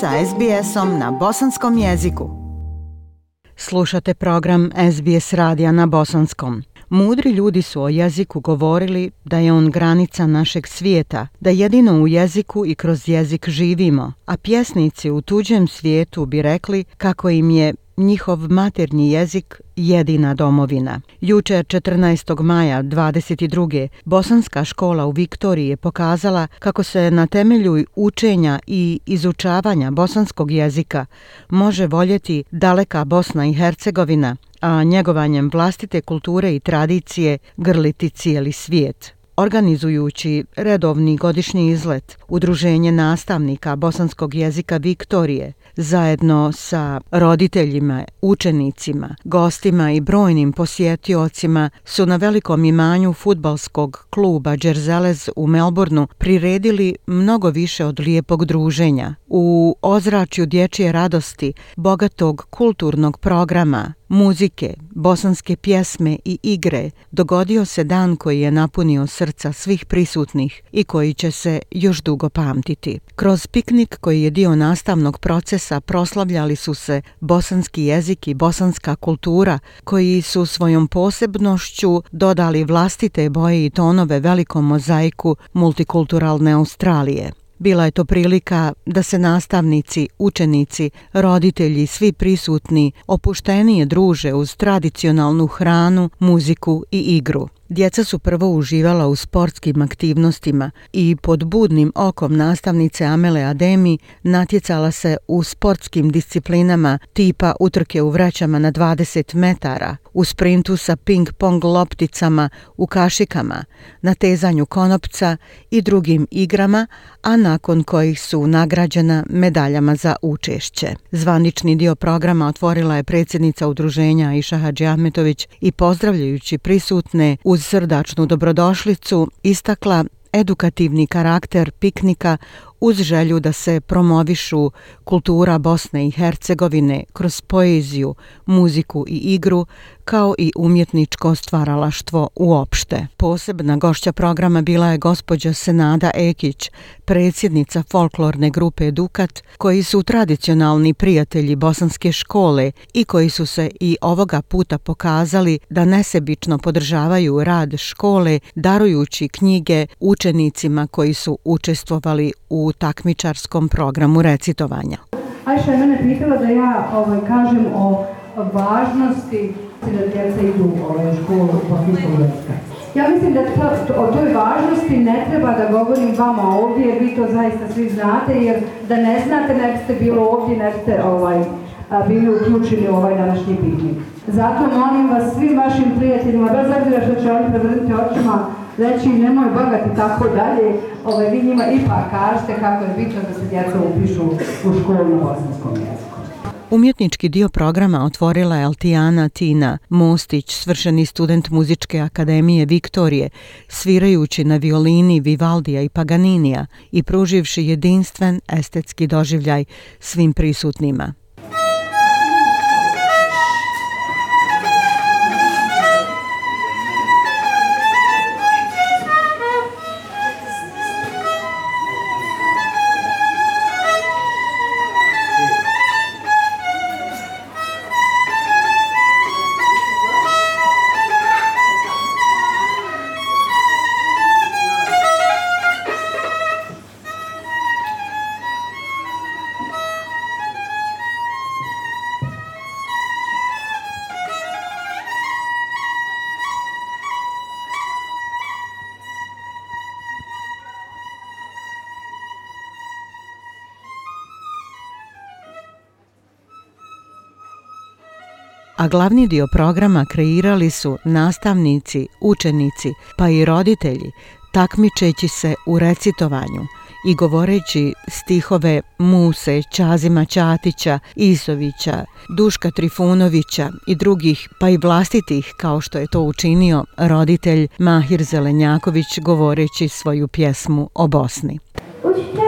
sa SBS-om na bosanskom jeziku. Slušate program SBS radija na bosanskom. Mudri ljudi su o jeziku govorili da je on granica našeg svijeta, da jedino u jeziku i kroz jezik živimo, a pjesnici u tuđem svijetu bi rekli kako im je njihov maternji jezik jedina domovina. Jučer 14. maja 22. Bosanska škola u Viktoriji je pokazala kako se na temelju učenja i izučavanja bosanskog jezika može voljeti daleka Bosna i Hercegovina, a njegovanjem vlastite kulture i tradicije grliti cijeli svijet organizujući redovni godišnji izlet Udruženje nastavnika bosanskog jezika Viktorije zajedno sa roditeljima, učenicima, gostima i brojnim posjetiocima su na velikom imanju futbalskog kluba Džerzelez u Melbourneu priredili mnogo više od lijepog druženja. U ozračju dječje radosti, bogatog kulturnog programa, muzike, bosanske pjesme i igre dogodio se dan koji je napunio srca svih prisutnih i koji će se još dugo pamtiti. Kroz piknik koji je dio nastavnog procesa proslavljali su se bosanski jezik i bosanska kultura koji su svojom posebnošću dodali vlastite boje i tonove velikom mozaiku multikulturalne Australije. Bila je to prilika da se nastavnici, učenici, roditelji, svi prisutni opuštenije druže uz tradicionalnu hranu, muziku i igru. Djeca su prvo uživala u sportskim aktivnostima i pod budnim okom nastavnice Amele Ademi natjecala se u sportskim disciplinama tipa utrke u vraćama na 20 metara, u sprintu sa ping-pong lopticama u kašikama, na tezanju konopca i drugim igrama, a nakon kojih su nagrađena medaljama za učešće. Zvanični dio programa otvorila je predsjednica udruženja Iša Hadži Ahmetović i pozdravljajući prisutne u uz srdačnu dobrodošlicu istakla edukativni karakter piknika uz želju da se promovišu kultura Bosne i Hercegovine kroz poeziju, muziku i igru, kao i umjetničko stvaralaštvo uopšte. Posebna gošća programa bila je gospođa Senada Ekić, predsjednica folklorne grupe Dukat, koji su tradicionalni prijatelji bosanske škole i koji su se i ovoga puta pokazali da nesebično podržavaju rad škole, darujući knjige učenicima koji su učestvovali u takmičarskom programu recitovanja. Ajša je mene pitala da ja ovaj, kažem o važnosti da djeca idu ovaj, u ovaj, školu bosanskog. Ja mislim da to, o toj važnosti ne treba da govorim vama ovdje, jer vi to zaista svi znate, jer da ne znate, ne biste bilo ovdje, ne biste ovaj, bili uključeni u ovaj današnji piknik. Zato molim vas svim vašim prijateljima, bez obzira što će oni prevrnuti očima, reći nemoj bogati tako dalje, ovaj, vi njima ipak kažete kako je bitno da se djeca upišu u školu na bosanskom jeziku. Umjetnički dio programa otvorila je Altijana Tina Mostić, svršeni student Muzičke akademije Viktorije, svirajući na violini Vivaldija i Paganinija i pruživši jedinstven estetski doživljaj svim prisutnima. A glavni dio programa kreirali su nastavnici, učenici pa i roditelji, takmičeći se u recitovanju i govoreći stihove Muse, Čazima Ćatića, Isovića, Duška Trifunovića i drugih, pa i vlastitih, kao što je to učinio roditelj Mahir Zelenjaković govoreći svoju pjesmu o Bosni. Učite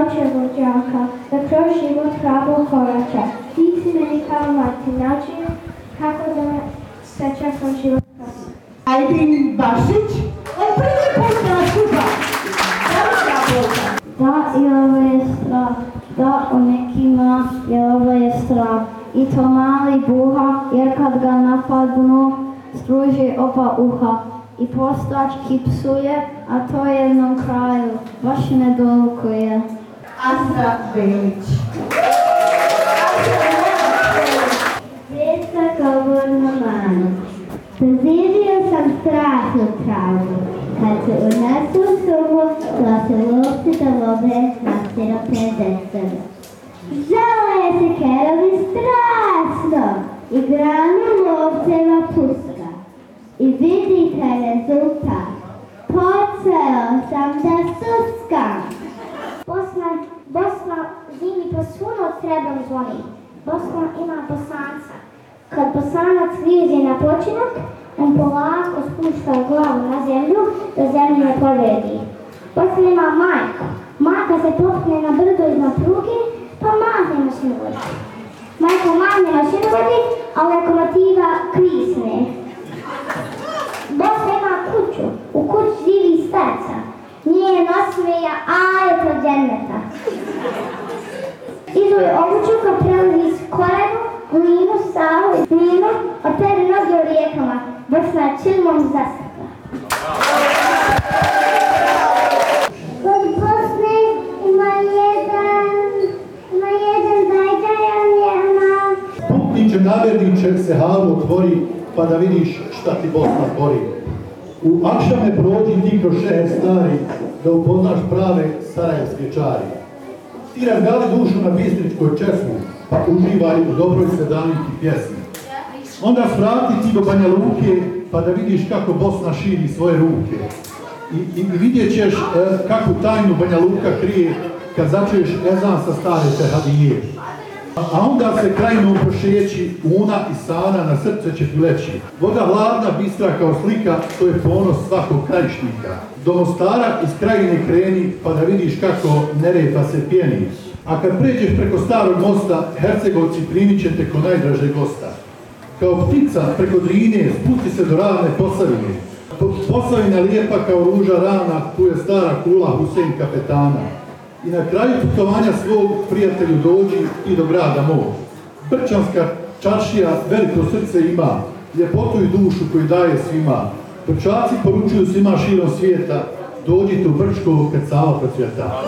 braće vođaka, da prošimo pravo koraća. Ti si meni kao mati način kako da me seća sa života. Ajde im bašić, opet je pošta na. Da, i ovo je strah. Da, o nekima je ovo je strah. I to mali buha, jer kad ga napadnu, struži oba uha i postač kipsuje, a to jednom kraju baš nedolko je. Asra Belić. Djeca govorno manu. Prezirio sam strašnu travu. Kad se unesu u sumu, da se lovci da love na sirope desene. Žele se kerovi strašno i granu lovceva puska. I vidite rezultat. Počeo sam da suskam. Bosna, Bosna zimi po suno srebrom. Bosna ima bosanca. Kad bosanac grize na počinak, on polako spušta glavu na zemlju, da zemlju ne povedi. Bosna ima majku. Majka se popne na brdo iznad pruge, pa mahne mašinovodi. Majka mahne mašinovodi, a lokomotiva krisne. Bosna ima kuću. U kući živi starca. Nije nasmeja, a je to dženeta. Izuj ovuču kad prelazi s korenu, glinu, savu, a opere noge u rijekama. Bosna je čilmom zasrkla. Kod Bosne ima jedan, ima jedan zajđajan jedna. Putniče, naverniče, se halu otvori, pa da vidiš šta ti Bosna tvori. U akšame prođi ti kroz šehe stari, da upoznaš prave sarajevske čari. Ti razgali dušu na bistričkoj česmu, pa uživaj u dobroj sedaniki pjesmi. Onda svrati ti do Banja Luke, pa da vidiš kako Bosna širi svoje ruke. I, i, i vidjet ćeš e, kakvu tajnu Banja Luka krije kad začuješ ezan sa stare tehadije. A onda se krajno prošeći una i sana na srce će ti leći. Voda hladna, bistra kao slika, to je ponos svakog krajišnika. Do Mostara iz krajine kreni, pa da vidiš kako nereta se pjeni. A kad pređeš preko starog mosta, Hercegovci primit će te ko najdraže gosta. Kao ptica preko Drine spusti se do ravne Posavine. Posavina lijepa kao ruža rana, tu je stara kula Husein kapetana. I na kraju putovanja svog prijatelju dođi i do grada mog. Brčanska čaršija veliko srce ima, ljepotu i dušu koju daje svima. Brčaci poručuju svima širom svijeta, dođite u Brčko kad Sava procvjeta.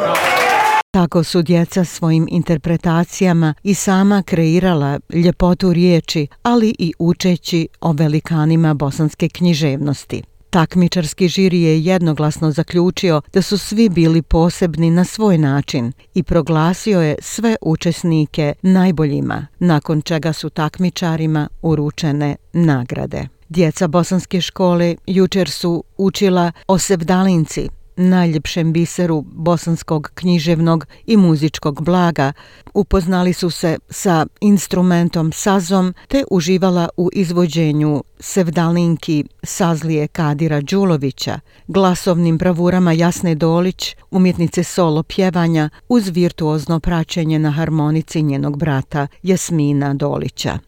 Tako su djeca svojim interpretacijama i sama kreirala ljepotu riječi, ali i učeći o velikanima bosanske književnosti. Takmičarski žiri je jednoglasno zaključio da su svi bili posebni na svoj način i proglasio je sve učesnike najboljima, nakon čega su takmičarima uručene nagrade. Djeca bosanske škole jučer su učila o Sevdalinci, najljepšem biseru bosanskog književnog i muzičkog blaga, upoznali su se sa instrumentom sazom te uživala u izvođenju Sevdalinki Sazlije Kadira Đulovića, glasovnim bravurama Jasne Dolić, umjetnice solo pjevanja uz virtuozno praćenje na harmonici njenog brata Jasmina Dolića.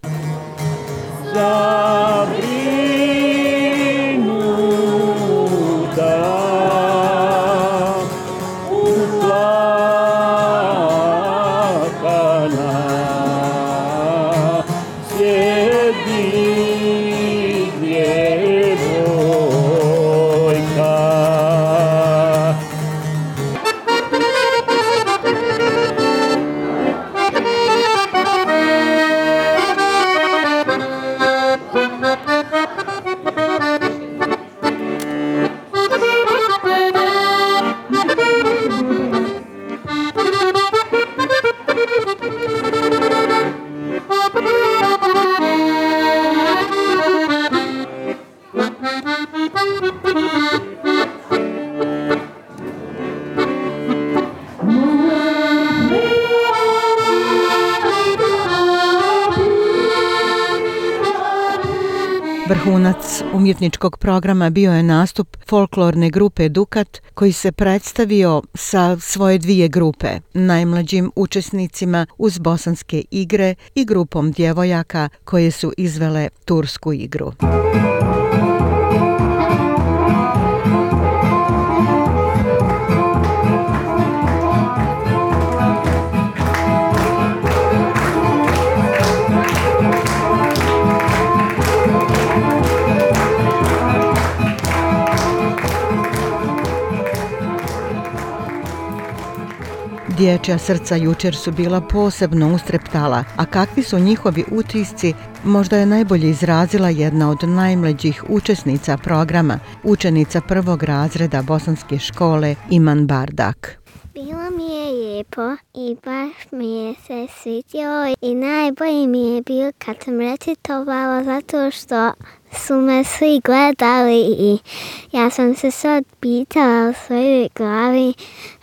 Vrhunac umjetničkog programa bio je nastup folklorne grupe Dukat koji se predstavio sa svoje dvije grupe, najmlađim učesnicima uz bosanske igre i grupom djevojaka koje su izvele tursku igru. Dječja srca jučer su bila posebno ustreptala, a kakvi su njihovi utisci, možda je najbolje izrazila jedna od najmlađih učesnica programa, učenica prvog razreda bosanske škole Iman Bardak. Bila mi lijepo i baš mi je se svidio i najbolji mi je bio kad sam recitovala zato što su me svi gledali i ja sam se sad pitala u svojoj glavi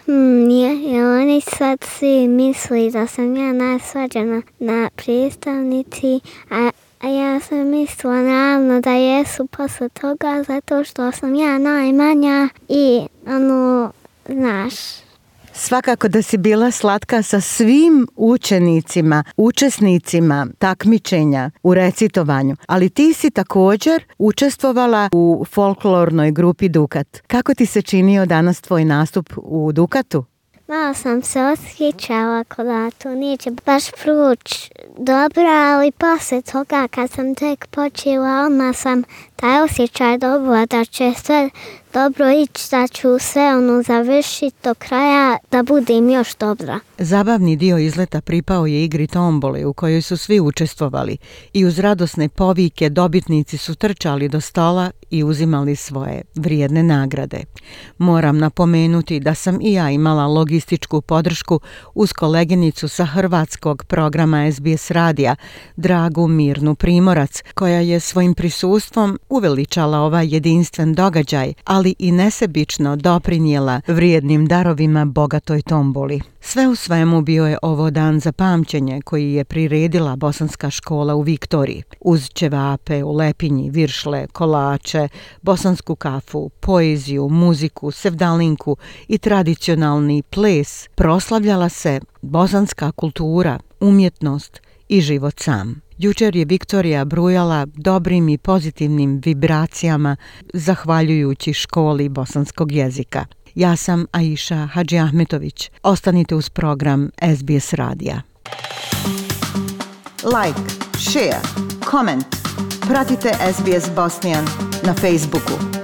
hmm, je, je oni sad svi misli da sam ja najsvađena na predstavnici, a A ja sam mislila naravno da jesu posle toga zato što sam ja najmanja i ono, znaš, Svakako da si bila slatka sa svim učenicima, učesnicima takmičenja u recitovanju, ali ti si također učestvovala u folklornoj grupi Dukat. Kako ti se činio danas tvoj nastup u Dukatu? Malo sam se osjećala kod da to neće baš proći dobro, ali posle toga kad sam tek počela, odmah sam taj osjećaj dobila da će sve dobro ići, da ću sve ono završiti do kraja, da budem još dobra. Zabavni dio izleta pripao je igri tombole u kojoj su svi učestvovali i uz radosne povike dobitnici su trčali do stola i uzimali svoje vrijedne nagrade. Moram napomenuti da sam i ja imala logističku podršku uz koleginicu sa hrvatskog programa SBS radija, Dragu Mirnu Primorac, koja je svojim prisustvom uveličala ovaj jedinstven događaj, ali i nesebično doprinijela vrijednim darovima bogatoj tomboli. Sve u svemu bio je ovo dan za pamćenje koji je priredila bosanska škola u Viktoriji. Uz ćevape, u lepinji, viršle, kolače, bosansku kafu, poeziju, muziku, sevdalinku i tradicionalni ples proslavljala se bosanska kultura, umjetnost i život sam. Jučer je Viktorija brujala dobrim i pozitivnim vibracijama zahvaljujući školi bosanskog jezika. Ja sam Aisha Hadži Ahmetović. Ostanite uz program SBS Radija. Like, share, comment. Pratite SBS Bosnian na Facebooku.